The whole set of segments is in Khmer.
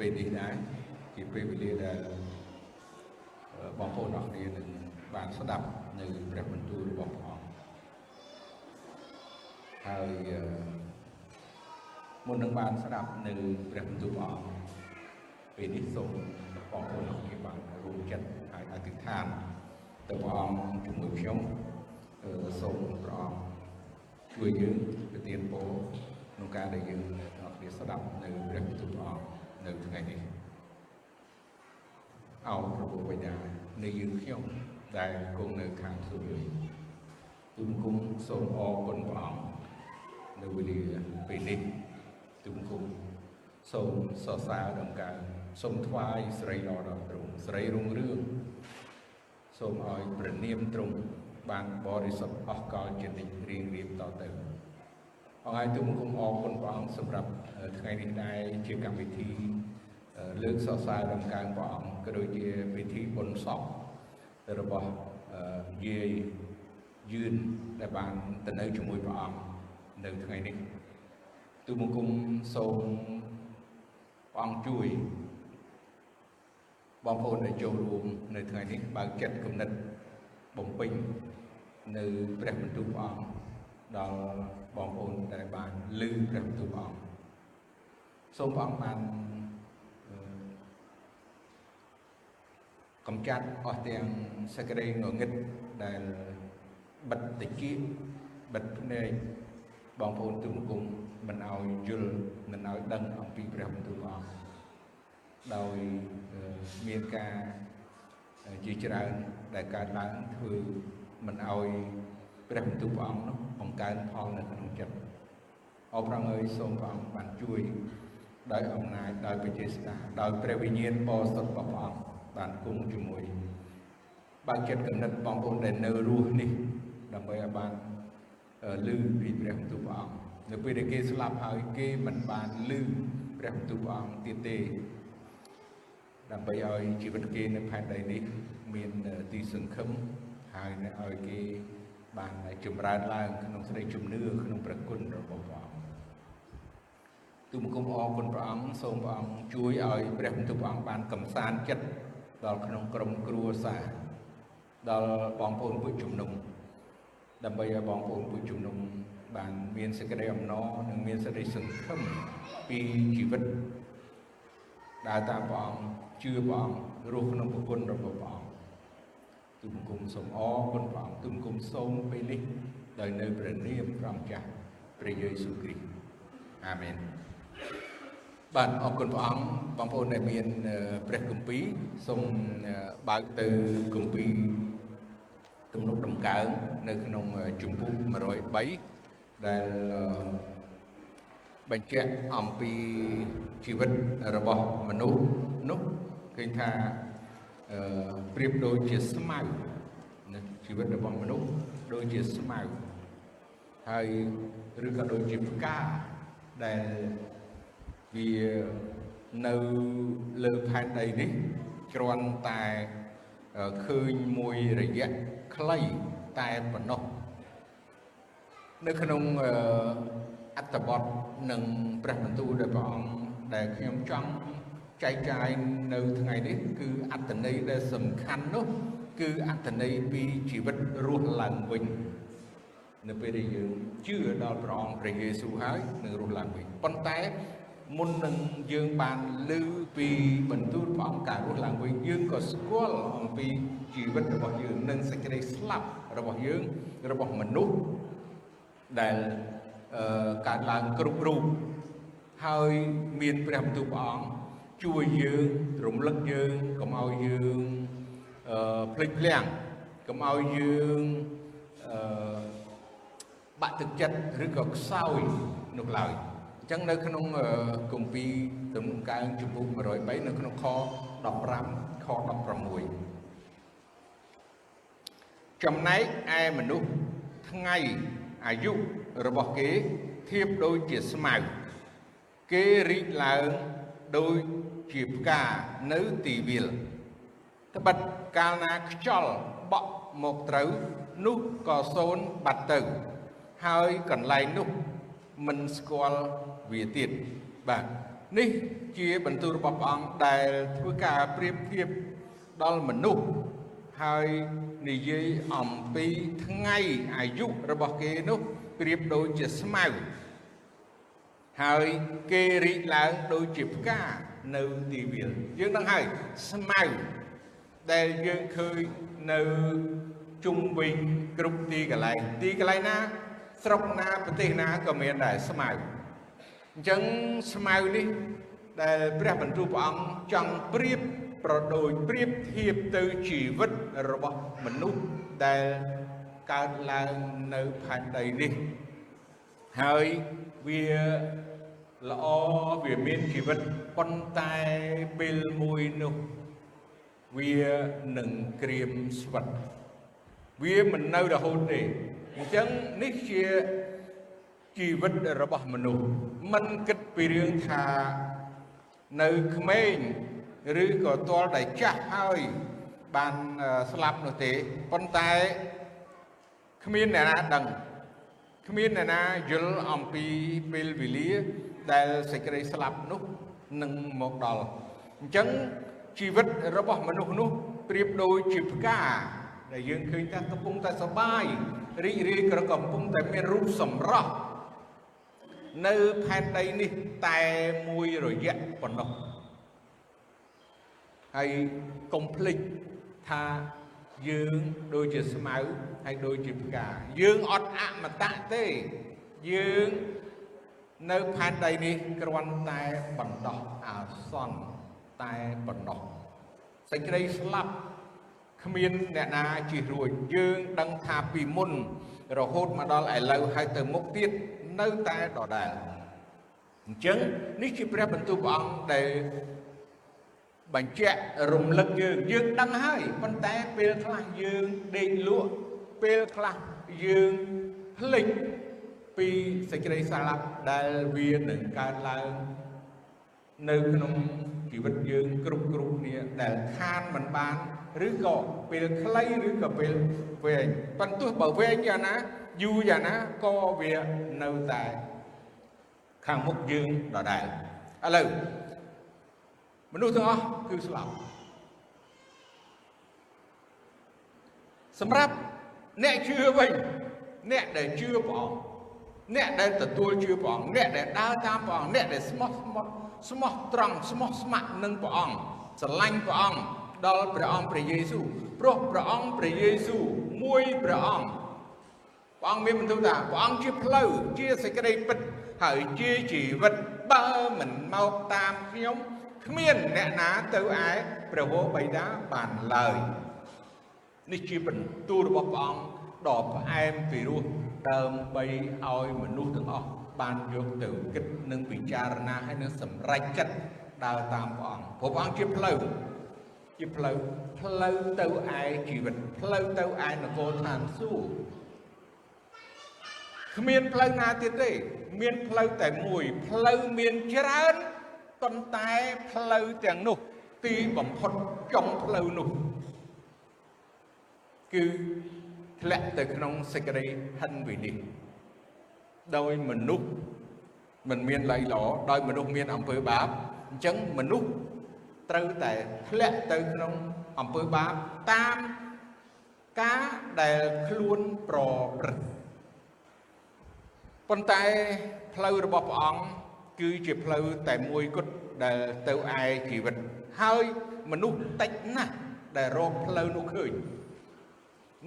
ពេលនេះដែរជាពេលវេលាដែលបងប្អូនអរគ្នានឹងបានស្ដាប់នៅព្រះបន្ទូលរបស់ព្រះអង្គហើយមុននឹងបានស្ដាប់នៅព្រះបន្ទូលព្រះអង្គពេលនេះសូមបងប្អូនអរគ្នាបានរួមចិត្តហើយអធិដ្ឋានទៅព្រះអង្គជាមួយខ្ញុំសូមព្រះអង្គជួយយើងប្រទានពរក្នុងការដែលយើងអរគ្នាស្ដាប់នៅព្រះបន្ទូលព្រះអង្គ នៅថ្ងៃនេះអោប្រពុបញ្ញានៃយើងខ្ញុំដែលគង់នៅខាងសួគ៌ទូមគុំសូមអរគុណព្រះអង្គនៅវេលាពេលនេះទូមគុំសូមសរសើរដល់ការសូមថ្វាយស្រីល្អដល់ទ្រង់ស្រីរុងរឿងសូមឲ្យព្រះនាមទ្រង់បានបរិសុទ្ធអស់កលជានិច្ចរៀងរៀងតទៅ អរហើយទូមគុំអរគុណព្រះអង្គសម្រាប់ថ្ងៃនេះដែរជាកម្មវិធីលើកសរសើរដំណើរព្រះអង្គក៏ដូចជាពិធីបុណ្យសពរបស់យាយយឿនដែលបានទៅនៅជាមួយព្រះអង្គនៅថ្ងៃនេះទូបង្គំសូមព្រះអង្គជួយបងប្អូនដែលចូលរួមនៅថ្ងៃនេះបើកចិត្តគំនិតបំពេញនៅព្រះបន្ទូលព្រះអង្គដល់ បងប្អូនដែលបានឮព្រះបន្ទូលព្រះអង្គសូមព្រះអង្គបានកំចាត់អស់ទាំងសេចក្តីងងឹតដែលបិទតិចបិទភ្នែកបងប្អូនទុំគុំមិនឲ្យយល់មិនឲ្យដឹងអំពីព្រះបន្ទូលព្រះអង្គដោយមានការជាច្រើនដែលកើតឡើងធ្វើមិនឲ្យព្រះបន្ទូលព្រះអង្គនោះ បង្កើនផលនៅក្នុងចិត្តអរប្រងើយសូមព្រះអង្គបានជួយដោយអំណាចដោយបច្ចេស្តាដោយព្រះវិញ្ញាណបរិសុទ្ធរបស់ព្រះអង្គបានគង់ជាមួយបើកចិត្តកំណត់បងប្អូនដែលនៅរស់នេះដើម្បីឲ្យបានលឺពីព្រះបន្ទូលព្រះអង្គនៅពេលដែលគេស្លាប់ហើយគេមិនបានលឺព្រះបន្ទូលព្រះអង្គទៀតទេដើម្បីឲ្យជីវិតគេនៅផែនដីនេះមានទីសង្ឃឹមហើយឲ្យគេ បានចម្រើនឡើងក្នុងសេចក្តីជំនឿក្នុងព្រះគុណរបស់ព្រះអង្គទូមគុំអរគុណព្រះអង្គសូមព្រះអង្គជួយឲ្យព្រះបន្ទូលព្រះអង្គបានកំសាន្តចិត្តដល់ក្នុងក្រុមគ្រួសារដល់បងប្អូនពុជជំនុំដើម្បីឲ្យបងប្អូនពុជជំនុំបានមានសេចក្តីអំណរនិងមានសេចក្តីសង្ឃឹមពីជីវិតដើរតាមព្រះអង្គជឿព្រះអង្គរស់ក្នុងប្រគុណរបស់ព្រះអង្គ ទូបង្គំសូមអរគុណព្រះអង្គទូបង្គំសូមពេលនេះដោយនៅព្រះនាមព្រះម្ចាស់ព្រះយេស៊ូវគ្រីស្ទអាមែនបាទអរគុណព្រះអង្គបងប្អូនដែលមានព្រះគម្ពីរសូមបើកទៅគម្ពីរទំនុកដំកើងនៅក្នុងជំពូក103ដែលបញ្ជាក់អំពីជីវិតរបស់មនុស្សនោះឃើញថា ប្រៀបដូចជាស្មៅជីវិតរបស់មនុស្សដូចជាស្មៅហើយឬក៏ដូចជាផ្កាដែលវានៅលើផែនដីនេះគ្រាន់តែឃើញមួយរយៈខ្លីតែប៉ុណ្ណោះនៅក្នុងអត្តបទនិងព្រះបន្ទូលដែលព្រះអង្គដែលខ្ញុំចង់ ចែកចាយនៅថ្ងៃនេះគឺអត្តន័យដែលសំខាន់នោះគឺអត្តន័យពីជីវិតរស់ឡើងវិញនៅពេលដែលយើងជឿដល់ព្រះអង្គព្រះយេស៊ូវហើយនឹងរស់ឡើងវិញប៉ុន្តែមុននឹងយើងបានឮពីបន្ទូលព្រះអង្គការរស់ឡើងវិញយើងក៏ស្គាល់អំពីជីវិតរបស់យើងនិងសេចក្តីស្លាប់របស់យើងរបស់មនុស្សដែលអឺកើតឡើងគ្រប់រូបហើយមានព្រះបន្ទូលព្រះអង្គ ជួយយើងរំលឹកយើងកុំឲ្យយើងអឺភ្លេចភ្លាំងកុំឲ្យយើងអឺបាក់ទឹកចិត្តឬក៏ខ្សោយនោះឡើយចឹងនៅក្នុងគម្ពីរទំនុកកើងជំពូក103នៅក្នុងខ15ខ16ចំណែកឯមនុស្សថ្ងៃអាយុរបស់គេធៀបដូចជាស្មៅគេរីកឡើងដូច ជាផ្កានៅទីវាលត្បិតកាលណាខ្យល់បក់មកត្រូវនោះក៏សូនបាត់ទៅ ហើយកន្លែងនោះមិនស្គាល់វាទៀតបាទនេះជាបន្ទូលរបស់ព្រះអង្គដែលធ្វើការប្រៀបធៀបដល់មនុស្សហើយនិយាយអំពីថ្ងៃអាយុរបស់គេនោះប្រៀបដូចជាស្មៅហើយគេរីកឡើងដូចជាផ្កា នៅទីវាលយើងដឹងហើយស្មៅដែលយើងឃើញនៅជុំវិញគ្រប់ទីកន្លែងទីកន្លែងណា ស្រុកណាប្រទេសណាក៏មានដែរស្មៅអញ្ចឹងស្មៅនេះ ដែលព្រះបន្ទូលព្រះអង្គចង់ប្រៀបប្រដូចប្រៀបធៀបទៅជីវិតរបស់មនុស្សដែលកើតឡើងនៅផែនដីនេះហើយវា ល្អវាមានជីវិតប៉ុន្តែពេលមួយនោះវានឹងក្រៀមស្វិតវាមិននៅរហូតទេអញ្ចឹងនេះជាជីវិតរបស់មនុស្សមិនគិតពីរឿងថានៅក្មេងឬក៏ទាល់តែចាស់ហើយបានស្លាប់នោះទេប៉ុន្តែគ្មានអ្នកណាដឹងគ្មានអ្នកណាយល់អំពីពេលវេលា ដែលសេចក្តីស្លាប់នោះនឹងមកដល់អញ្ចឹងជីវិតរបស់មនុស្សនោះប្រៀបដូចជាផ្កាដែលយើងឃើញថាកំពុងតែសបាយរីករាយក៏កំពុងតែមានរូបសម្រស់នៅផែនដីនេះតែមួយរយៈប៉ុណ្ណោះហើយកុំភ្លេចថាយើងដូចជាស្មៅហើយដូចជាផ្កាយើងអត់អមតៈទេយើង នៅផែនដីនេះគ្រាន់តែបណ្ដោះអាសន្នតែបណ្ដោះសេចក្តីស្លាប់គ្មានអ្នកណាជិះរួចយើងដឹងថាពីមុន រហូតមកដល់ឥឡូវហើយទៅមុខទៀតនៅតែដដែលអញ្ចឹងនេះជាព្រះបន្ទូលព្រះអង្គដែលបញ្ជាក់រំលឹកយើងយើងដឹងហើយប៉ុន្តែពេលខ្លះយើងដេកលក់ពេលខ្លះយើងភ្លេច ពីសេចក្តីស្លាប់ដែលវានឹងកើតឡើងនៅក្នុងជីវិតយើងគ្រប់គ្រប់គ្នាដែលខានមិនបានឬក៏ពេលខ្លីឬក៏ពេលវែងប៉ុន្តែទោះបើវែងយ៉ាងណាយូរយ៉ាងណាក៏វានៅតែខាងមុខយើងដដែលឥឡូវមនុស្សទាំងអស់គឺស្លាប់សម្រាប់អ្នកជឿវិញអ្នកដែលជឿព្រះអង្គ អ្នកដែលទទួលជឿព្រះអង្គអ្នកដែលដើរតាមព្រះអង្គអ្នកដែលស្មោះស្មោះស្មោះត្រង់ស្មោះស្ម័គ្រនឹងព្រះអង្គស្រឡាញ់ព្រះអង្គដល់ព្រះអង្គព្រះយេស៊ូវព្រោះព្រះអង្គព្រះយេស៊ូវមួយព្រះអង្គព្រះអង្គមានបន្ទូលថាព្រះអង្គជាផ្លូវជាសេចក្តីពិតហើយជាជីវិតបើមិនមកតាមខ្ញុំគ្មានអ្នកណាទៅឯព្រះវរបិតាបានឡើយនេះជាបន្ទូលរបស់ព្រះអង្គដ៏ផ្អែមពីរោះ ដើម្បីឲ្យមនុស្សទាំងអស់បានយកទៅគិតនិងពិចារណាហើយនឹងសម្រេចចិត្តដើរតាមព្រះអង្គព្រោះព្រះអង្គជាផ្លូវជាផ្លូវផ្លូវទៅឯជីវិតផ្លូវទៅឯនគរឋានសួគ៌គ្មានផ្លូវណាទៀតទេ មានផ្លូវតែមួយផ្លូវមានច្រើនប៉ុន្តែផ្លូវទាំងនោះ ទីបំផុតចុងផ្លូវនោះគឺ ធ្លាក់ទៅក្នុងសេចក្តីហិនវិនិច្ឆ័យដោយមនុស្សមិនមានលៃល្អដោយមនុស្សមានអំពើបាបអញ្ចឹងមនុស្សត្រូវតែធ្លាក់ទៅក្នុងអំពើបាបតាមការដែលខ្លួនប្រព្រឹត្តប៉ុន្តែផ្លូវរបស់ព្រះអង្គគឺជាផ្លូវតែមួយគត់ដែលទៅឯជីវិតហើយមនុស្សតិចណាស់ដែលរកផ្លូវនោះឃើញ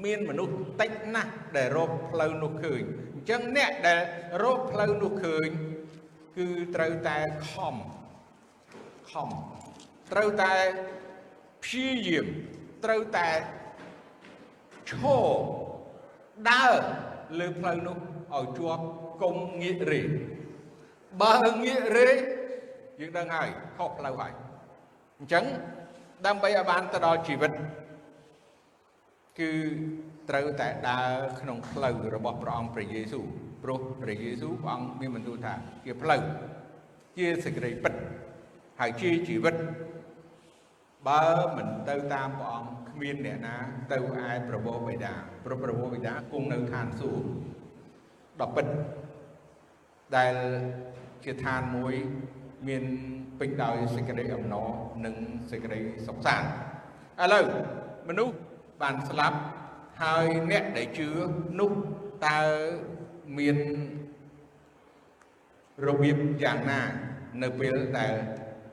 មានមនុស្សតិចណាស់ដែលរកផ្លូវនោះឃើញអញ្ចឹងអ្នកដែលរកផ្លូវនោះឃើញគឺត្រូវតែខំខំត្រូវតែព្យាយាមត្រូវតែឈរដើរលើផ្លូវនោះឲ្យជាប់កុំងាករេបើងាករេយើងដឹងហើយខុសផ្លូវហើយអញ្ចឹងដើម្បីឲ្យបានទៅដល់ជីវិត គឺត្រូវតែដើរក្នុងផ្លូវរបស់ព្រះអង្គព្រះយេស៊ូវព្រោះព្រះយេស៊ូវព្រះអង្គមានបន្ទូលថាជាផ្លូវជាសេចក្តីពិតហើយជាជីវិតបើមិនទៅតាមព្រះអង្គគ្មានអ្នកណាទៅឯប្រពោបិតាព្រោះប្រពោបិតាគង់នៅឋានសួគ៌ដ៏ពិតដែលជាឋានមួយមានពេញដោយសេចក្តីអំណរនិងសេចក្តីសុខសាន្តឥឡូវមនុស្ស បានស្លាប់ហើយអ្នកដែលជឿនោះតើមានរបៀបយ៉ាងណានៅពេលដែល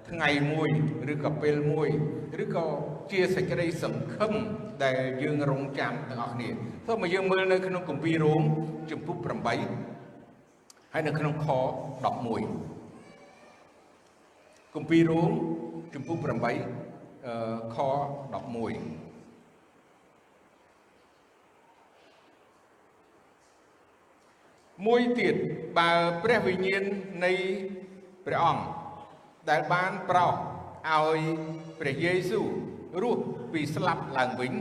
ថ្ងៃមួយឬក៏ពេលមួយឬក៏ជាសេចក្តីសង្ឃឹមដែលយើងរងចាំទាំងអស់គ្នាសូមមកយើងមើលនៅក្នុងគម្ពីររ៉ូមជំពូក8ហើយនៅក្នុងខ11គម្ពីររ៉ូមជំពូក8ខ11 មួយទៀតបើព្រះវិញ្ញាណនៃព្រះអង្គដែលបានប្រោសឲ្យព្រះយេស៊ូវរស់ពីស្លាប់ឡើងវិញ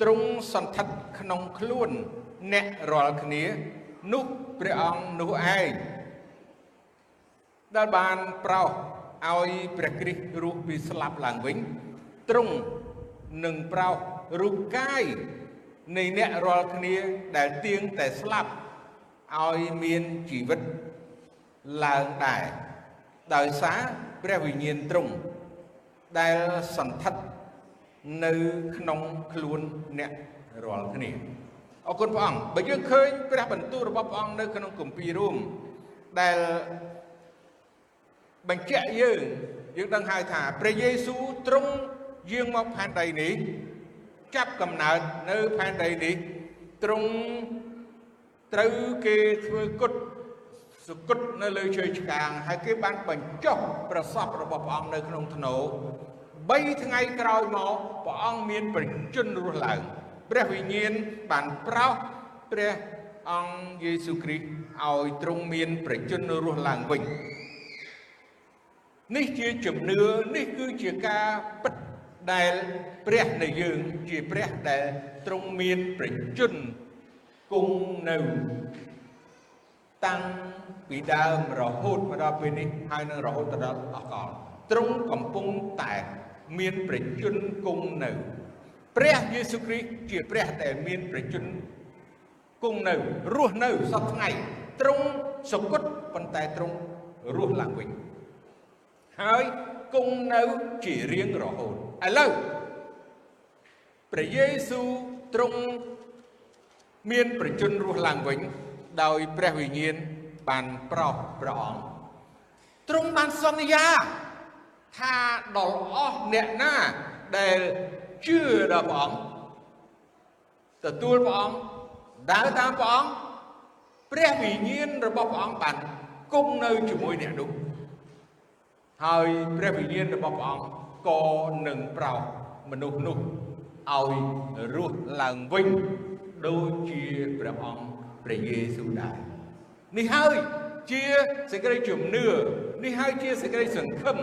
ទ្រង់សន្ធិដ្ឋក្នុងខ្លួនអ្នករាល់គ្នានោះព្រះអង្គនោះឯងដែលបានប្រោសឲ្យព្រះគ្រីស្ទរស់ពីស្លាប់ឡើងវិញទ្រង់នឹងប្រោសរូបកាយនៃអ្នករាល់គ្នាដែលទៀងតែស្លាប់ ឲ្យមានជីវិតឡើងដែរដោយសារព្រះវិញ្ញាណទ្រង់ដែលសន្ធិដ្ឋនៅក្នុងខ្លួនអ្នករាល់គ្នាអរគុណព្រះអង្គបើយើងឃើញព្រះបន្ទូលរបស់ព្រះអង្គនៅក្នុងគម្ពីររួមដែលបញ្ជាក់យើងយើងដឹងហើយថាព្រះយេស៊ូវទ្រង់យាងមកផែនដីនេះចាប់កំណើតនៅផែនដីនេះទ្រង់ ត្រូវគេធ្វើគុតសុគតនៅលើជើងឆ្កាងហើយគេបានបញ្ចុះប្រសពរបស់ព្រះអង្គនៅក្នុងធ្នូ3ថ្ងៃក្រោយមកព្រះអង្គមានប្រជញ្ញរស់ឡើងព្រះវិញ្ញាណបានប្រោសព្រះអង្គយេស៊ូវគ្រីស្ទឲ្យទ្រង់មានប្រជញ្ញរស់ឡើងវិញនេះជាជំនឿនេះគឺជាការពិតដែលព្រះនៃយើងជាព្រះដែលទ្រង់មានប្រជញ្ញ គង់នៅតាំងពីដើមរហូតមកដល់ពេលនេះហើយនឹងរហូតដល់អកលទ្រង់កំពុងតែមានប្រជញ្ញគង់នៅ ព្រះយេស៊ូវគ្រីស្ទជាព្រះដែលមានប្រជញ្ញគង់នៅរស់នៅសពថ្ងៃទ្រង់សុគតប៉ុន្តែទ្រង់រស់ឡើងវិញហើយគង់នៅជារៀងរហូតឥឡូវព្រះយេស៊ូវទ្រង់ មានប្រជញ្ញរស់ឡើងវិញ ដោយព្រះវិញ្ញាណបានប្រោសព្រះអង្គទ្រង់បានសន្យាថាដល់អស់អ្នកណាដែលជឿដល់ព្រះអង្គទទួលព្រះអង្គដើរតាមព្រះអង្គព្រះវិញ្ញាណរបស់ព្រះអង្គបានគង់នៅជាមួយអ្នកនោះហើយព្រះវិញ្ញាណរបស់ព្រះអង្គក៏នឹងប្រោសមនុស្សនោះឲ្យរស់ឡើងវិញ ដូចជាព្រះអង្គព្រះយេស៊ូវដែរនេះហើយជាសេចក្តីជំនឿនេះហើយជាសេចក្តីសង្ឃឹម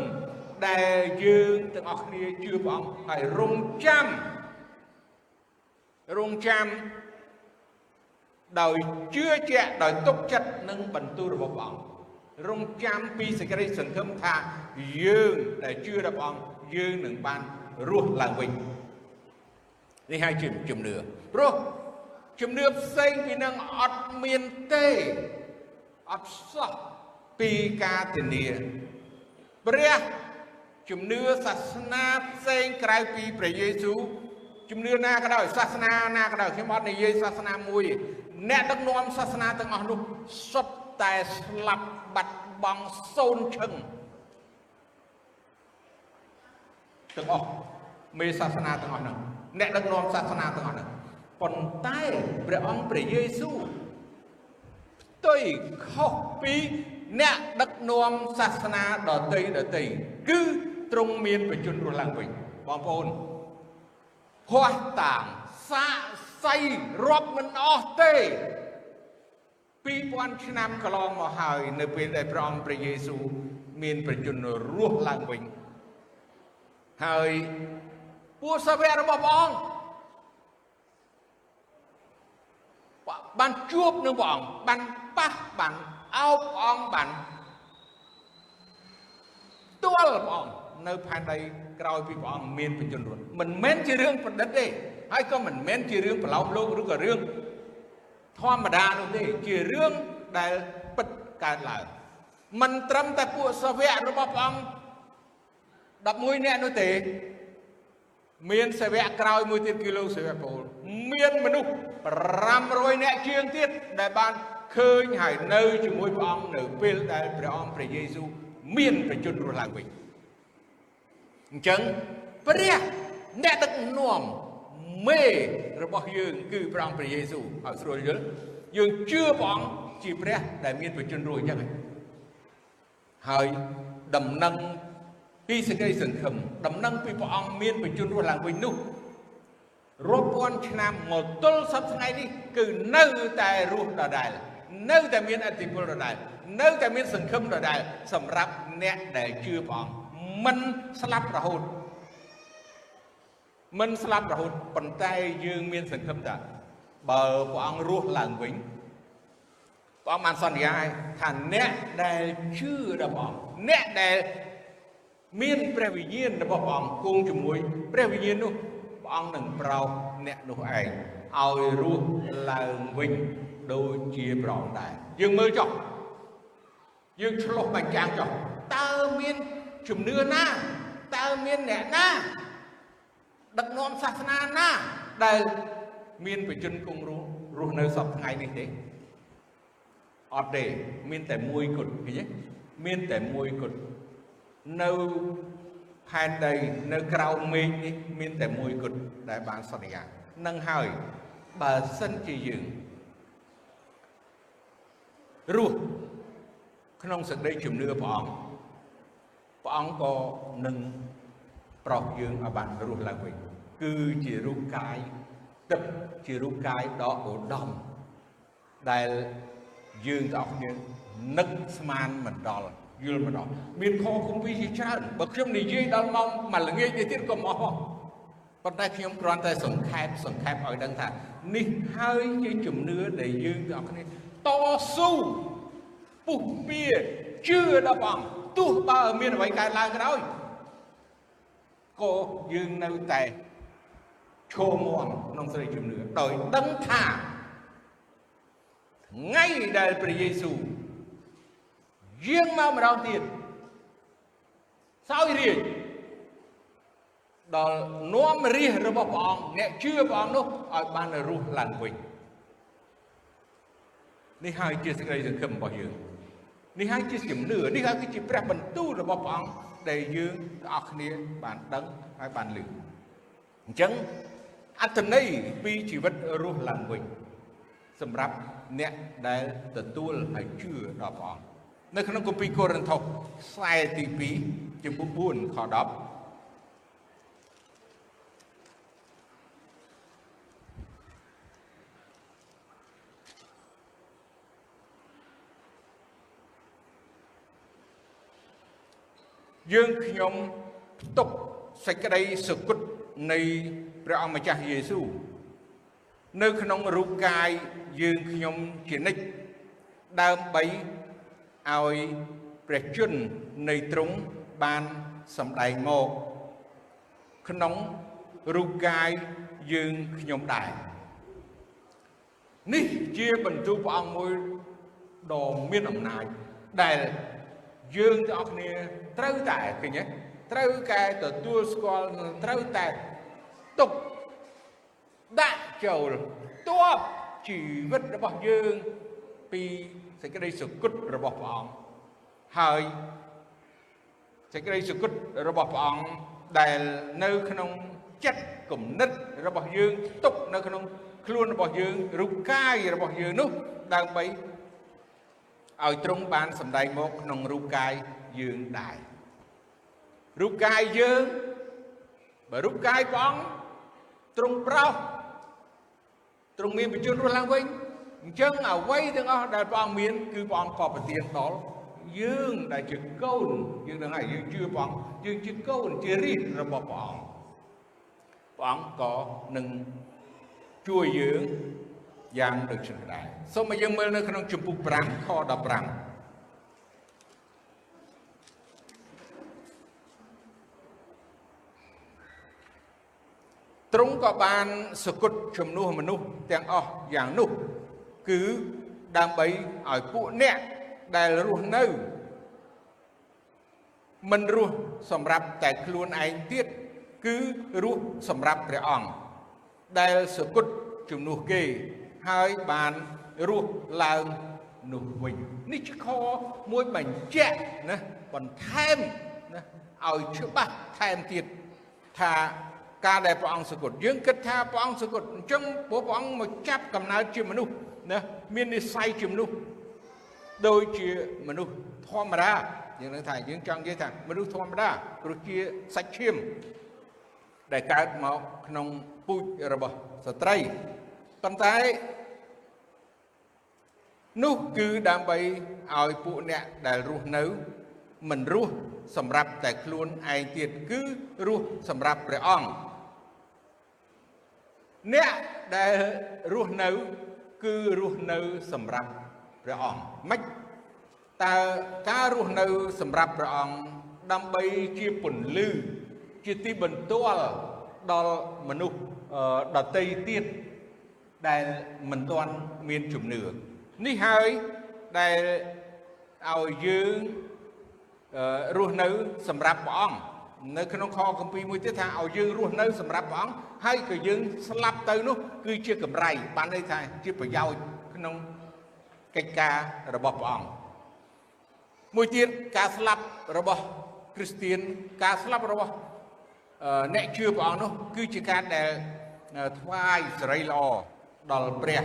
ដែលយើងទាំងអស់គ្នាជឿព្រះអង្គហើយរងចាំរងចាំដោយជឿជាក់ដោយទុកចិត្តនឹងបន្ទូលរបស់ព្រះអង្គរងចាំពីសេចក្តីសង្ឃឹមថាយើងដែលជឿដល់ព្រះអង្គយើងនឹងបានរស់ឡើងវិញនេះហើយជាជំនឿព្រោះ ជំនឿផ្សេងពីនឹងអត់មានទេអត់សោះពីការធានាព្រះជំនឿសាសនាផ្សេងក្រៅពីព្រះយេស៊ូវជំនឿណាក៏ដោយសាសនាណាក៏ដោយខ្ញុំអត់និយាយសាសនាមួយអ្នកដឹកនាំសាសនាទាំងអស់នោះសុទ្ធតែស្លាប់បាត់បង់សូន្យឈឹងទាំងអស់មេសាសនាទាំងអស់ហ្នឹងអ្នកដឹកនាំសាសនាទាំងអស់ហ្នឹង ប៉ុន្តែព្រះអង្គព្រះយេស៊ូវផ្ទុយខុសពីអ្នកដឹកនាំសាសនាដតីដតីគឺទ្រង់មានបជនរស់ឡើងវិញបងប្អូនភ័ស្តាងសាកសៃរាប់មិនអស់ទេ2000ឆ្នាំកន្លងមកហើយនៅពេលដែលព្រះអង្គព្រះយេស៊ូវមានប្រជញ្ញរស់ឡើងវិញហើយពួកសាវករបស់ព្រះអង្គ បានជួបនឹងព្រះអង្គបានប៉ះបានអោបព្រះអង្គបានទួលព្រះអង្គនៅផែនដីក្រោយពីព្រះអង្គមានបញ្ជនរត់មិនមែនជារឿងប្រឌិតទេហើយក៏មិនមែនជារឿងប្រឡោមលោកឬក៏រឿងធម្មតានោះទេជារឿងដែលពិតកើតឡើងមិនត្រឹមតែពួកសាវករបស់ព្រះអង្គ11នាក់នោះទេ មានសាវកក្រោយមួយទៀតគឺលោកសាវកពូលមានមនុស្ស 500នាក់ជាងទៀតដែលបានឃើញហើយនៅជាមួយព្រះអង្គនៅពេលដែលព្រះអង្គព្រះយេស៊ូវមានប្រជញ្ញរស់ឡើងវិញអញ្ចឹងព្រះអ្នកដឹកនាំមេរបស់យើងគឺព្រះអង្គព្រះយេស៊ូវឲ្យស្រួលយល់យើងជឿព្រះអង្គជាព្រះដែលមានប្រជញ្ញរស់អញ្ចឹងហើយដំណឹងពីសេចក្តីសង្ឃឹមដំណឹងពីព្រះអង្គមានប្រជញ្ញរស់ឡើងវិញនោះ រាប់ពាន់ឆ្នាំមកទល់សប្តាហ៍ថ្ងៃនេះគឺនៅតែរស់ដដែលនៅតែមានអធិពលដដែលនៅតែមានសង្ឃឹមដដែលសម្រាប់អ្នកដែលជឿព្រះអង្គមិនស្លាប់រហូតមិនស្លាប់រហូតប៉ុន្តែយើងមានសង្ឃឹមថាបើព្រះអង្គរស់ឡើងវិញព្រះអង្គបានសន្យាថាអ្នកដែលជឿដល់ព្រះអង្គអ្នកដែលមានព្រះវិញ្ញាណរបស់ព្រះអង្គគង់ជាមួយព្រះវិញ្ញាណនោះ ព្រះអង្គនឹងប្រោសអ្នកនោះឯងឲ្យរស់ឡើងវិញដូចជាព្រះអង្គដែរយើងមើលចុះយើងឆ្លោះបញ្ចាំងចុះតើមានជំនឿណាតើមានអ្នកណាដឹកនាំសាសនាណាដែលមានបជនគង់រស់រស់នៅសពថ្ងៃនេះទេអត់ទេមានតែមួយគត់ឃើញទេមានតែមួយគត់នៅ ផែនដីនៅក្រៅមេឃនេះមានតែមួយគត់ដែលបានសន្យានឹងហើយបើសិនជាយើងរស់ក្នុងសេចក្តីជំនឿព្រះអង្គព្រះអង្គក៏នឹងប្រោសយើងឲ្យបានរស់ឡើងវិញគឺជារូបកាយទឹកជារូបកាយដ៏ឧត្តមដែលយើងទាំងអស់គ្នានឹកស្មានមិនដល់ យល់មិនដល់មានខគម្ពីរជាច្រើនបើខ្ញុំនិយាយដល់ម៉ោងមួយល្ងាចនេះទៀតក៏មកផងប៉ុន្តែខ្ញុំគ្រាន់តែសង្ខេបសង្ខេបឲ្យដឹងថានេះហើយជាជំនឿដែលយើងទាំងអស់គ្នាតស៊ូពុះពៀជឿដល់ព្រះអង្គទោះបើមានអ្វីកើតឡើងក៏ដោយក៏យើងនៅតែឈរមាំក្នុងសេចក្តីជំនឿដោយដឹងថាថ្ងៃដែលព្រះយេស៊ូវ យាងមកម្ដងទៀតសោយរាជដល់នាំរាជរបស់ព្រះអង្គអ្នកជឿព្រះអង្គនោះឲ្យបានរស់ឡើងវិញនេះហើយជាសេចក្តីសង្ឃឹមរបស់យើងនេះហើយជាជំនឿនេះហើយគឺជាព្រះបន្ទូលរបស់ព្រះអង្គដែលយើងទាំងអស់គ្នាបានដឹងហើយបានឮអញ្ចឹងអត្ថន័យពីជីវិតរស់ឡើងវិញសម្រាប់អ្នកដែលទទួលហើយជឿដល់ព្រះអង្គ នៅក្នុងគម្ពីរកូរិនថូសខ្សែទី2ចំពោះ4ខ10យើងខ្ញុំផ្ទុកសេចក្តីសុគតនៃព្រះអង្គម្ចាស់យេស៊ូវនៅក្នុងរូបកាយយើងខ្ញុំជានិច្ចដើម្បី ឲ្យព្រះជន្មនៃទ្រង់បានសម្ដែងមកក្នុងរូបកាយយើងខ្ញុំដែរនេះជាបន្ទូលព្រះអង្គមួយដ៏មានអំណាចដែលយើងទាំងអស់គ្នាត្រូវតែឃើញទេត្រូវតែទទួលស្គាល់ត្រូវតែទុកដាក់ចូលទ័ពជីវិតរបស់យើង ពីសេចក្តីសុគតរបស់ព្រះអង្គហើយសេចក្តីសុគតរបស់ព្រះអង្គដែលនៅក្នុងចិត្តគំនិតរបស់យើងទុកនៅក្នុងខ្លួនរបស់យើងរូបកាយរបស់យើងនោះដើម្បីឲ្យទ្រង់បានសម្ដែងមកក្នុងរូបកាយយើងដែររូបកាយយើងបើរូបកាយព្រះអង្គទ្រង់ប្រោសទ្រង់មានបញ្ជនរស់ឡើងវិញ អញ្ចឹងអ្វីទាំងអស់ដែលព្រះអង្គមានគឺព្រះអង្គក៏ប្រទានដល់យើងដែលជាកូនយើងនឹងហើយយើងជឿព្រះអង្គយើងជាកូនជារាជរបស់ព្រះអង្គព្រះអង្គក៏នឹងជួយយើងយ៉ាងដូចនេះដែរសូមឲ្យយើងមើលនៅក្នុងជំពូក5ខ15ទ្រង់ក៏បានសគត់ជំនួសមនុស្សទាំងអស់យ៉ាងនោះ គឺដើម្បីឲ្យពួកអ្នកដែលរស់នៅមិនរស់សម្រាប់តែខ្លួនឯងទៀតគឺរស់សម្រាប់ព្រះអង្គដែលសគត់ជំនួសគេហើយបានរស់ឡើងនោះវិញនេះជាខមួយបញ្ជាក់ណាបន្ថែមណាឲ្យច្បាស់ថែមទៀតថាការដែលព្រះអង្គសគត់យើងគិតថាព្រះអង្គសគត់អញ្ចឹងព្រោះព្រះអង្គមកចាប់កំណើតជាមនុស្ស ណាមាននិស័យជាមនុស្សដូចជាមនុស្សធម្មតាយើងនឹងថាយើងចង់និយាយថាមនុស្សធម្មតាព្រោះជាសាច់ឈាមដែលកើតមកក្នុងពូជរបស់ស្ត្រីប៉ុន្តែនោះគឺដើម្បីឲ្យពួកអ្នកដែលរស់នៅ មិនរស់សម្រាប់តែខ្លួនឯងទៀតគឺរស់សម្រាប់ព្រះអង្គអ្នកដែលរស់នៅ គឺរស់នៅសម្រាប់ព្រះអង្គមិនតើការរស់នៅសម្រាប់ព្រះអង្គដើម្បីជាពន្លឺជាទីបន្ទាល់ដល់មនុស្សដតីទៀតដែលមិនទាន់មានជំនឿនេះហើយដែលឲ្យយើងរស់នៅសម្រាប់ព្រះអង្គ នៅក្នុងខគម្ពីរមួយទៀតថាឲ្យយើងរស់នៅសម្រាប់ព្រះអង្គហើយក៏យើងស្លាប់ទៅនោះ គឺជាកម្រៃបានន័យថាជាប្រយោជន៍ក្នុងកិច្ចការរបស់ព្រះអង្គមួយទៀតការស្លាប់របស់គ្រីស្ទៀនការស្លាប់របស់អ្នកជឿព្រះអង្គនោះគឺជាការដែលថ្វាយសេរីល្អដល់ព្រះ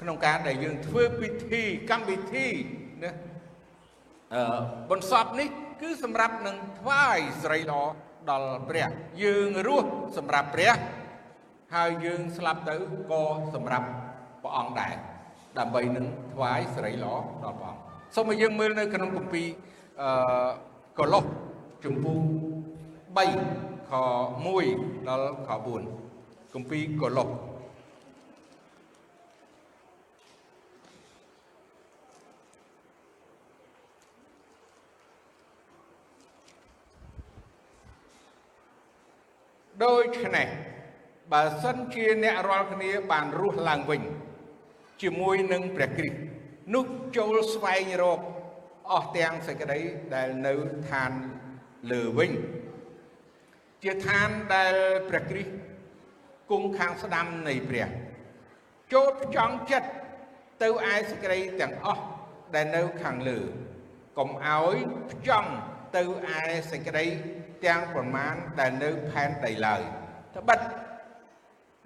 ក្នុងការដែលយើងធ្វើពិធីកម្មវិធីណាអឺបន្សពនេះ គឺសម្រាប់នឹងថ្វាយស្រីល្អដល់ព្រះយើងរស់សម្រាប់ព្រះហើយយើងស្លាប់ទៅក៏សម្រាប់ព្រះអង្គដែរដើម្បីនឹងថ្វាយស្រីល្អដល់ព្រះអង្គសូមឲ្យយើងមើលនៅក្នុងគម្ពីរអឺកូឡូសជំពូក3ខ1ដល់ខ4គម្ពីរកូឡូស ដូច្នេះបើសិនជាអ្នករាល់គ្នាបានរស់ឡើងវិញ ជាមួយនឹងព្រះគ្រីស្ទនោះចូលស្វែងរកអស់ទាំងសេចក្តីដែលនៅឋានលើវិញ ជាឋានដែលព្រះគ្រីស្ទគង់ខាងស្ដាំនៃព្រះចូលផ្ចង់ចិត្តទៅឯសេចក្តីទាំងអស់ដែលនៅខាងលើកុំឲ្យផ្ចង់ទៅឯសេចក្តី ទាំងប្រមាណដែលនៅផែនដីឡើយត្បិត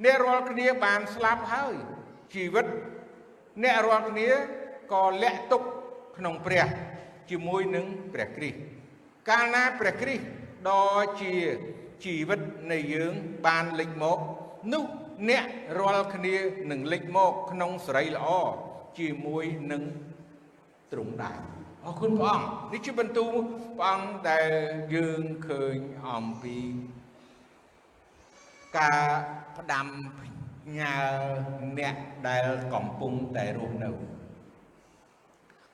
អ្នករាល់គ្នាបានស្លាប់ហើយជីវិតអ្នករាល់គ្នាក៏លាក់ទុកក្នុងព្រះជាមួយនឹងព្រះគ្រីស្ទកាលណាព្រះគ្រីស្ទដ៏ជាជីវិតនៃយើងបានលេចមកនោះអ្នករាល់គ្នានឹងលេចមកក្នុងសេរីល្អជាមួយនឹងទ្រង់ដែរ អរគុណព្រះអង្គនេះជាបន្ទូលព្រះអង្គដែលយើងឃើញអំពីការផ្ដាំផ្ញើអ្នកដែលកំពុងតែរស់នៅ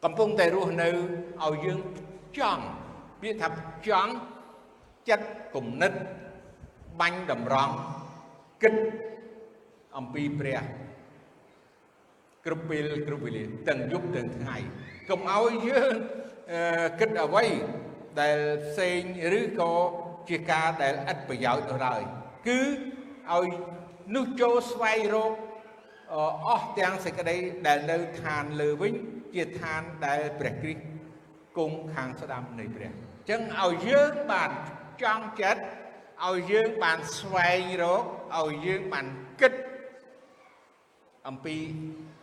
កំពុងតែរស់នៅឲ្យយើងចង់ពាក្យថាចង់ចិត្តគំនិតបាញ់តម្រង់គិតអំពីព្រះគ្រប់ពេលគ្រប់វេលាទាំងយប់ទាំងថ្ងៃ កុំឲ្យយើងគិតអ្វីដែលផ្សេងឬក៏ជាការដែលឥតប្រយោជន៍នោះឡើយគឺឲ្យនោះចូលស្វែងរកអស់ទាំងសេចក្តីដែលនៅឋានលើវិញជាឋានដែលព្រះគ្រីស្ទគង់ខាងស្ដាំនៃព្រះអញ្ចឹងឲ្យយើងបានចង់ចិត្តឲ្យយើងបានស្វែងរកឲ្យយើងបានគិតអំពី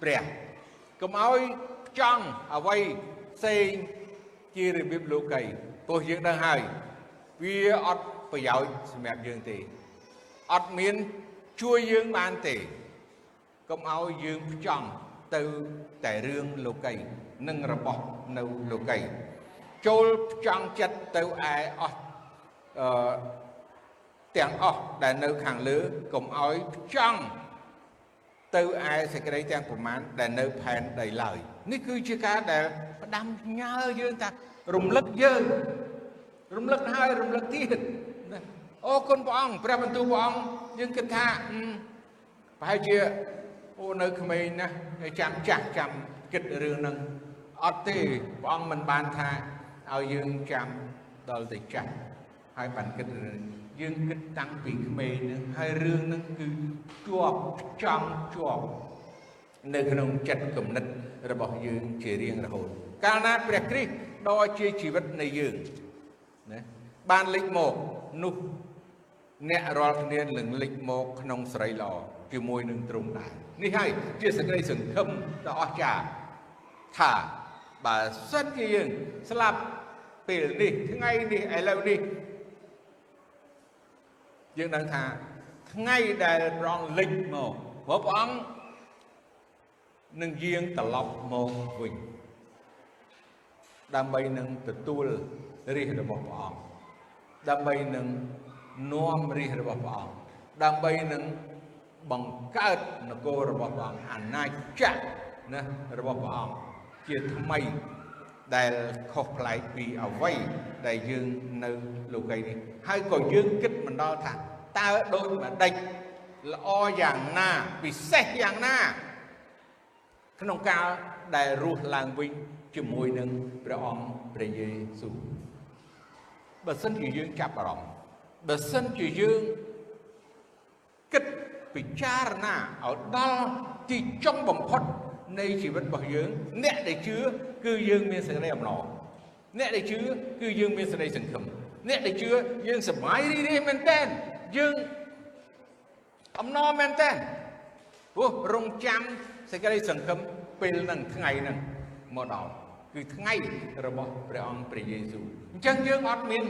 ព្រះកុំឲ្យ ចង់អ្វីផ្សេងជារបៀបលោកីព្រោះយើងដឹងហើយវាអត់ប្រយោជន៍សម្រាប់យើងទេអត់មានជួយយើងបានទេកុំឲ្យយើងផ្ចង់ទៅតែរឿងលោកីនិងរបស់នៅលោកីចូលផ្ចង់ចិត្តទៅឯអស់អឺទាំងអស់ដែលនៅខាងលើកុំឲ្យផ្ចង់ទៅឯសេចក្តីទាំងប្រមាណដែលនៅផែនដីឡើយ នេះគឺជាការដែលផ្ដាំញើយើងថារំលឹកយើងរំលឹកហើយរំលឹកទៀតអូគុណព្រះអង្គព្រះបន្ទូលព្រះអង្គយើងគិតថាប្រហែលជាអូនៅក្មេងណាស់ចាំចាស់ចាំគិតរឿងហ្នឹងអត់ទេព្រះអង្គមិនបានថាឲ្យយើងចាំដល់តែចាស់ហើយបានគិតយើងគិតតាំងពីក្មេងហ្នឹងហើយរឿងហ្នឹងគឺជាប់ចង់ជាប់ នៅក្នុងចិត្តគំនិតរបស់យើងជារៀងរហូតកាលណាព្រះគ្រីស្ទដ៏ជាជីវិតនៃយើងណាបានលេចមកនោះអ្នករាល់គ្នានឹងលេចមកក្នុងស្រីល្អជាមួយនឹងទ្រង់ដែរនេះហើយជាសេចក្តីសង្ឃឹមដ៏អស្ចារ្យថាបើសិនជាយើងស្លាប់ពេលនេះថ្ងៃនេះឥឡូវនេះយើងដឹងថាថ្ងៃដែលព្រះអង្គលេចមកព្រោះព្រះអង្គ នឹងយាងត្រឡប់មកវិញដើម្បីនឹងទទួលរាជរបស់ព្រះអង្គដើម្បីនឹងនាំរាជរបស់ព្រះអង្គដើម្បីនឹងបង្កើតនគររបស់ព្រះអង្គអាណាចក្រណារបស់ព្រះអង្គជាថ្មីដែលខុសប្លែកពីអ្វីដែលយើងនៅលោកីនេះហើយក៏យើងគិតមិនដល់ថាតើដូចម្ដេចល្អយ៉ាងណាពិសេសយ៉ាងណា ក្នុងកាលដែលរស់ឡើងវិញជាមួយនឹងព្រះអង្គព្រះយេស៊ូវបើសិនជាយើងចាប់អារម្មណ៍បើសិនជាយើងគិតពិចារណាឲ្យដល់ទីចុងបំផុតនៃជីវិតរបស់យើង អ្នកដែលជឿគឺយើងមានសេចក្តីអំណរអ្នកដែលជឿគឺយើងមានសេចក្តីសង្ឃឹមអ្នកដែលជឿយើងសប្បាយរីករាយមែនតើយើងអំណរមែនតើព្រោះរងចាំ សេចក្តីសង្ឃឹមពេលហ្នឹងថ្ងៃហ្នឹងមកដល់គឺថ្ងៃរបស់ព្រះអង្គព្រះយេស៊ូវអញ្ចឹងយើងអត់មាន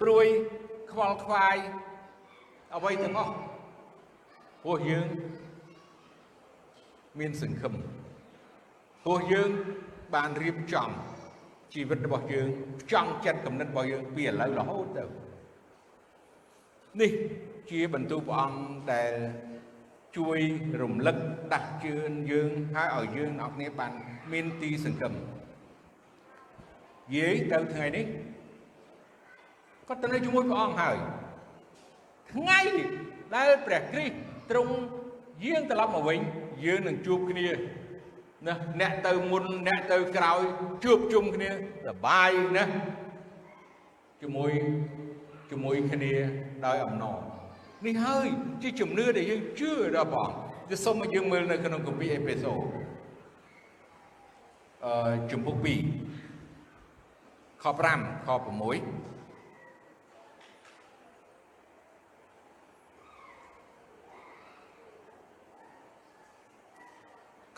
ព្រួយខ្វល់ខ្វាយអ្វីទាំងអស់ព្រោះយើងមានសង្ឃឹមព្រោះយើងបានរៀបចំជីវិតរបស់យើងចង់ចិត្តគំនិតរបស់យើងពីឥឡូវរហូតទៅនេះជាបន្ទូលព្រះអង្គដែល ជួយរំលឹកដាស់ជឿនយើងហើយឲ្យយើងអ្នកគ្នាបានមានទីសង្ឃឹមយាយទៅថ្ងៃនេះគាត់ទៅនៅជាមួយព្រះអង្គហើយថ្ងៃដែលព្រះគ្រីស្ទទ្រង់យាងត្រឡប់មកវិញយើងនឹងជួបគ្នាណាអ្នកទៅមុនអ្នកទៅក្រោយជួបជុំគ្នាសបាយណាជាមួយជាមួយគ្នាដោយអំណរ នេះហើយជាជំនឿដែលយើងជឿដល់ព្រះអង្គគឺសូមឲ្យយើងមើលនៅក្នុងគម្ពីរអេផេសូអឺជំពូក2ខ5ខ6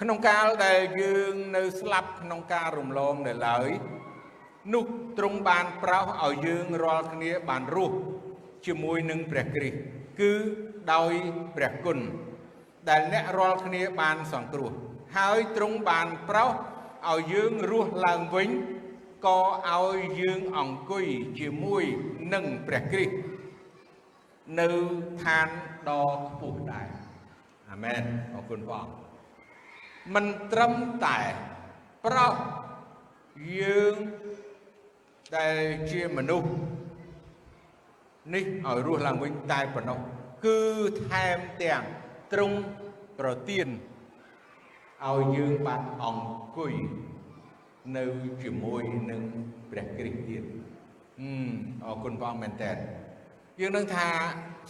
ក្នុងកាលដែលយើងនៅស្លាប់ក្នុងការរំលងនៅឡើយនោះទ្រង់បានប្រោសឲ្យយើងរាល់គ្នាបានរស់ជាមួយនឹងព្រះគ្រីស្ទ គឺដោយព្រះគុណដែលអ្នករាល់គ្នាបានសង្គ្រោះ ហើយទ្រង់បានប្រោសឲ្យយើងរស់ឡើងវិញក៏ឲ្យយើងអង្គុយជាមួយនឹងព្រះគ្រីស្ទនៅឋានដ៏ខ្ពស់ដែរអាមែនអរគុណព្រះអង្គមិនត្រឹមតែប្រោសយើងដែលជាមនុស្ស នេះឲ្យរស់ឡើងវិញតែប៉ុណ្ណោះគឺថែមទាំងទ្រង់ប្រទានឲ្យយើងបានអង្គុយនៅជាមួយនឹងព្រះគ្រីស្ទទៀតអឺអរគុណព្រះអង្គមែនតើយើងនឹងថា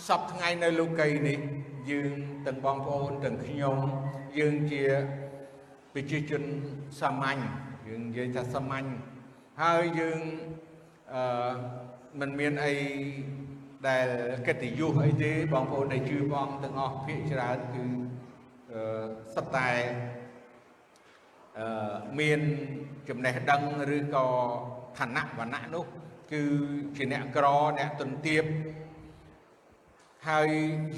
សពថ្ងៃនៅលោកីនេះ យើងទាំងបងប្អូនទាំងខ្ញុំយើងជាប្រជាជនសាមញ្ញយើងនិយាយថាសាមញ្ញហើយយើងអឺ មិនមានអីដែលកិត្តិយសអីទេបងប្អូនដែលជឿបងទាំងអស់ភាគច្រើនគឺអឺសិតតែអឺមានចំណេះដឹងឬក៏ឋានៈវណ្ណៈនោះ គឺជាអ្នកក្រអ្នកទុនទាបហើយ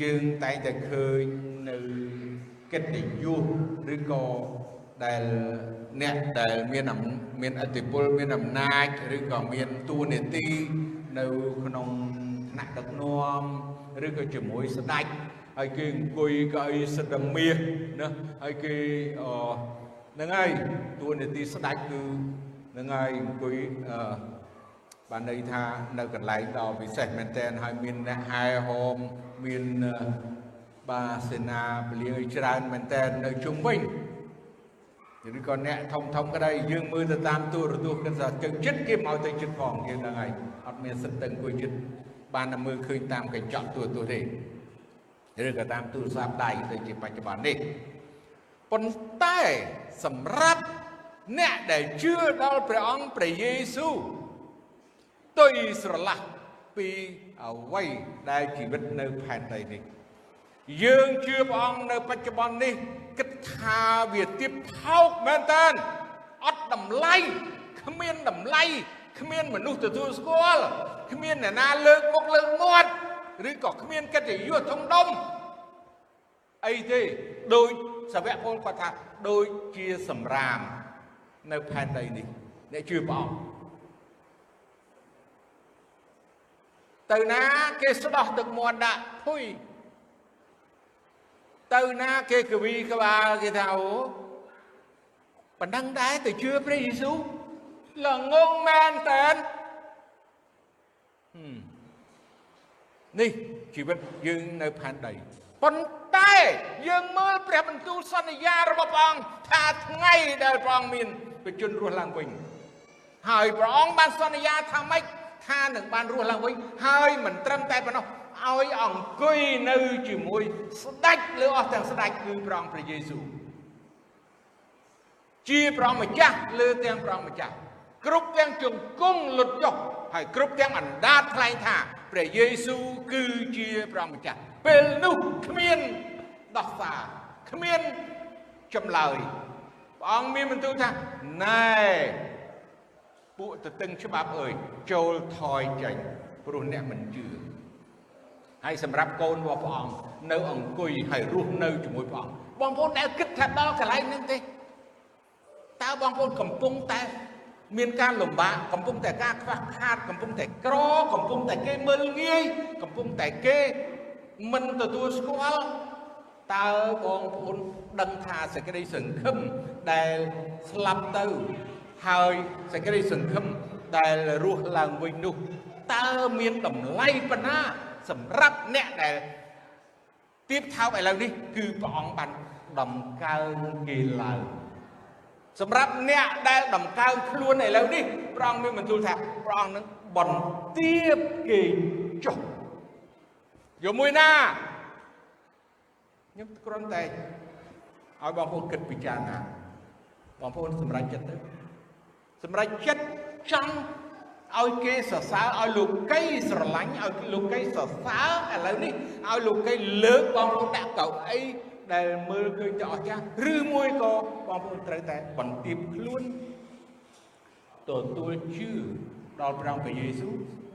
យើងតែងតែឃើញនៅកិត្តិយសឬក៏ដែលអ្នកដែលមានមានអធិបុលមានអំណាចឬក៏មានតួនាទី នៅក្នុងថ្នាក់ដឹកនាំឬក៏ជាមួយស្ដេចហើយគេអង្គុយកៅអីសិទ្ធិមាសណាហើយគេអហ្នឹងហើយតួនាទីស្ដេចគឺហ្នឹងហើយអង្គុយអឺបានន័យថានៅកន្លែងដ៏ពិសេសមែនតើហើយមានអ្នកហែហោមមានបាសេនាពលាច្រើនមែនតើនៅជុំវិញ ឬក៏អ្នកធំធំក្តីយើងមើលទៅតាមទូរទស្សន៍គិតថាទៅចិត្តគេមកទៅចិត្តផងយើងហ្នឹងហើយអត់មានសិទ្ធិទៅអង្គុយចិត្តបានតែមើលឃើញតាមកញ្ចក់ទូរទស្សន៍ទេឬក៏តាមទូរស័ព្ទដៃដូចជាបច្ចុប្បន្ននេះប៉ុន្តែសម្រាប់អ្នកដែលជឿដល់ព្រះអង្គព្រះយេស៊ូវទុយស្រឡះពីអ្វីដែលជីវិតនៅផែនដីនេះយើងជឿព្រះអង្គនៅបច្ចុប្បន្ននេះ គិតថាវាទៀបថោកមែនតើអត់តម្លៃគ្មានតម្លៃគ្មានមនុស្សទទួលស្គាល់គ្មានអ្នកណាលើកមុខលើកមាត់ឬក៏គ្មានកិត្តិយសធំដុំអីទេដោយសាវកពលគាត់ថាដូចជាសម្រាមនៅផែនដីនេះអ្នកជឿព្រះអង្គទៅណាគេស្ដោះទឹកមាត់ដាក់ភុយ ទៅណាគេកវីក្បាលគេថាអូប៉ុណ្ណឹងដែរទៅជឿព្រះយេស៊ូវល្ងងមែនតើនេះជីវិតយើងនៅផែនដីប៉ុន្តែយើងមើលព្រះបន្ទូលសន្យារបស់ព្រះអង្គថាថ្ងៃដែលព្រះអង្គមានបញ្ជនរស់ឡើងវិញហើយព្រះអង្គបានសន្យាថាម៉េចថានឹងបានរស់ឡើងវិញហើយមិនត្រឹមតែប៉ុណ្ណោះ ឲ្យអង្គុយនៅជាមួយស្ដេចលើអស់ទាំងស្ដេចគឺព្រះអង្គព្រះយេស៊ូវជាព្រះម្ចាស់លើទាំងព្រះម្ចាស់គ្រប់ទាំងជង្គង់លុតចុះហើយគ្រប់ទាំងអណ្ដាតថ្លែងថាព្រះយេស៊ូវគឺជាព្រះម្ចាស់ពេលនោះគ្មានដោះសារគ្មានចម្លើយព្រះអង្គមានបន្ទូលថាណែពួកទទឹងច្បាប់អើយចូលថយចេញព្រោះអ្នកមិនជឿ ហើយសម្រាប់កូនរបស់ព្រះអង្គនៅអង្គុយហើយរស់នៅជាមួយព្រះអង្គបងប្អូនដែលគិតថាដល់កន្លែងនេះទេតើបងប្អូនកំពុងតែមានការលំបាកកំពុងតែការខ្វះខាតកំពុងតែក្រកំពុងតែគេមើលងាយកំពុងតែគេមិនទទួលស្គាល់តើបងប្អូនដឹងថាសេចក្តីសង្ឃឹមដែលស្លាប់ទៅហើយសេចក្តីសង្ឃឹមដែលរស់ឡើងវិញនោះតើមានតម្លៃប៉ុណ្ណា សម្រាប់អ្នកដែលទៀបថោកឥឡូវនេះ គឺព្រះអង្គបានដំកើងគេឡើងសម្រាប់អ្នកដែលដំកើងខ្លួនឥឡូវនេះព្រះអង្គមានបន្ទូលថាព្រះអង្គនឹងបន្ទាបគេចុះយកមួយណាខ្ញុំគ្រាន់តែឲ្យបងប្អូនគិតពិចារណាបងប្អូនសម្រេចចិត្តទៅសម្រេចចិត្តចង់ ឲ្យគេសរសើរឲ្យលោកីស្រឡាញ់ឲ្យលោកីសរសើរឥឡូវនេះឲ្យលោកីលើកបងប្អូនដាក់កៅអីដែលមើលឃើញទៅអស្ចារ្យឬមួយក៏បងប្អូនត្រូវតែបន្ទាបខ្លួនទទួលជឿដល់ព្រះអង្គព្រះយេស៊ូវ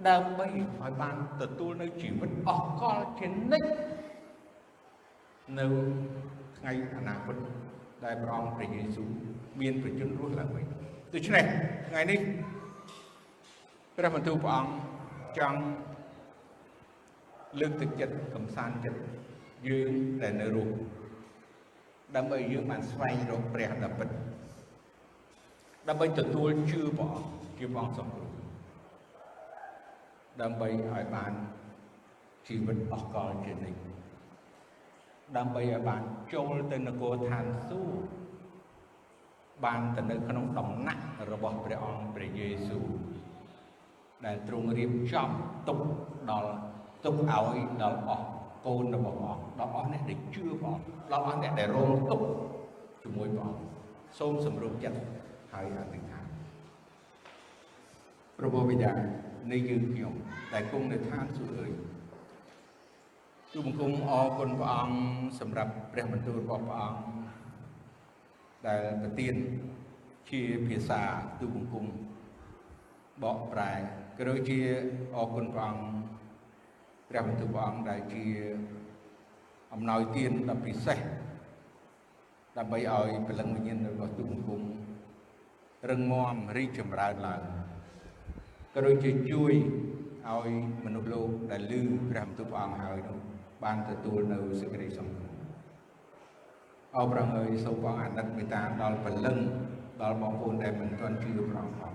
ដើម្បីឲ្យបានទទួលនៅជីវិតអស់កលជានិច្ចនៅថ្ងៃអនាគតដែលព្រះអង្គព្រះយេស៊ូវមានប្រជញ្ញរស់ឡើងវិញដូច្នេះថ្ងៃនេះ ព្រះបន្ទូលព្រះអង្គចង់លើកទឹកចិត្តកំសាន្តចិត្តយើងដែលនៅរស់ដើម្បីយើងបានស្វែងរកព្រះដ៏ពិតដើម្បីទទួលជឿព្រះអង្គជាព្រះអង្គសង្គ្រោះដើម្បីឲ្យបានជីវិតអស់កលជានិច្ចដើម្បីឲ្យបានចូលទៅនគរឋានសួគ៌បានទៅនៅក្នុងដំណាក់របស់ព្រះអង្គព្រះយេស៊ូវ ដែលទ្រង់រៀបចំទុកដល់ទុកឲ្យដល់អស់កូនរបស់ព្រះអង្គដល់អស់អ្នកដែលជឿព្រះអង្គដល់អស់អ្នកដែលរងទុកជាមួយព្រះអង្គសូមសម្រុំចិត្តហើយអធិដ្ឋានព្រះបិតានៃយើងខ្ញុំដែលគង់នៅឋានសួគ៌អើយទូបង្គំអរគុណព្រះអង្គសម្រាប់ព្រះបន្ទូលរបស់ព្រះអង្គដែលប្រទានជាភាសាទូបង្គំបកប្រែ ក៏ដូចជាអរគុណព្រះអង្គព្រះបន្ទូលព្រះអង្គដែលជាអំណោយទានដ៏ពិសេសដើម្បីឲ្យព្រលឹងវិញ្ញាណរបស់ទូបង្គំរឹងមាំរីកចម្រើនឡើងក៏ដូចជាជួយឲ្យមនុស្សលោកដែលឮព្រះបន្ទូលព្រះអង្គហើយនោះបានទទួលនៅសេចក្តីសង្ឃឹមអរប្រងើយសូមព្រះអាណិតមេត្តាដល់ព្រលឹងដល់បងប្អូនដែលមិនទាន់ជឿព្រះអង្គផង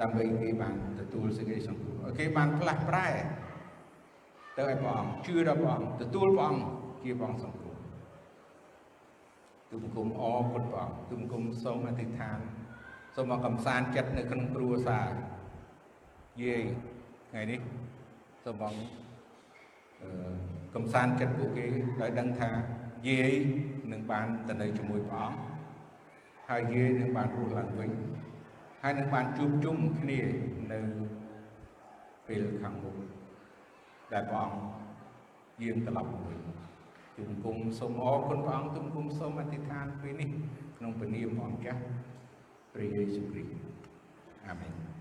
ដើម្បីគេបានទទួលសេចក្តីសង្ឃឹមឲ្យគេបានផ្លាស់ប្រែទៅឲ្យព្រះអង្គជឿដល់ព្រះអង្គទទួលព្រះអង្គជាព្រះអង្គសង្គ្រោះទូបង្គំអរគុណព្រះអង្គទូបង្គំសូមអធិដ្ឋានសូមមកកំសាន្តចិត្តនៅក្នុងគ្រួសារយាយថ្ងៃនេះសូមបងអឺកំសាន្តចិត្តពួកគេដោយដឹងថាយាយនឹងបានទៅនៅជាមួយព្រះអង្គហើយយាយនឹងបានរស់ឡើងវិញ ហើយនឹងបានជួបជុំគ្នានៅពេលខាងមុខដែលព្រះអង្គយាងត្រឡប់មកវិញទូបង្គំសូមអរគុណព្រះអង្គទូបង្គំសូមអធិដ្ឋានពេលនេះក្នុងព្រះនាមព្រះអង្គចាស់ព្រះយេស៊ូវគ្រីស្ទអាមែន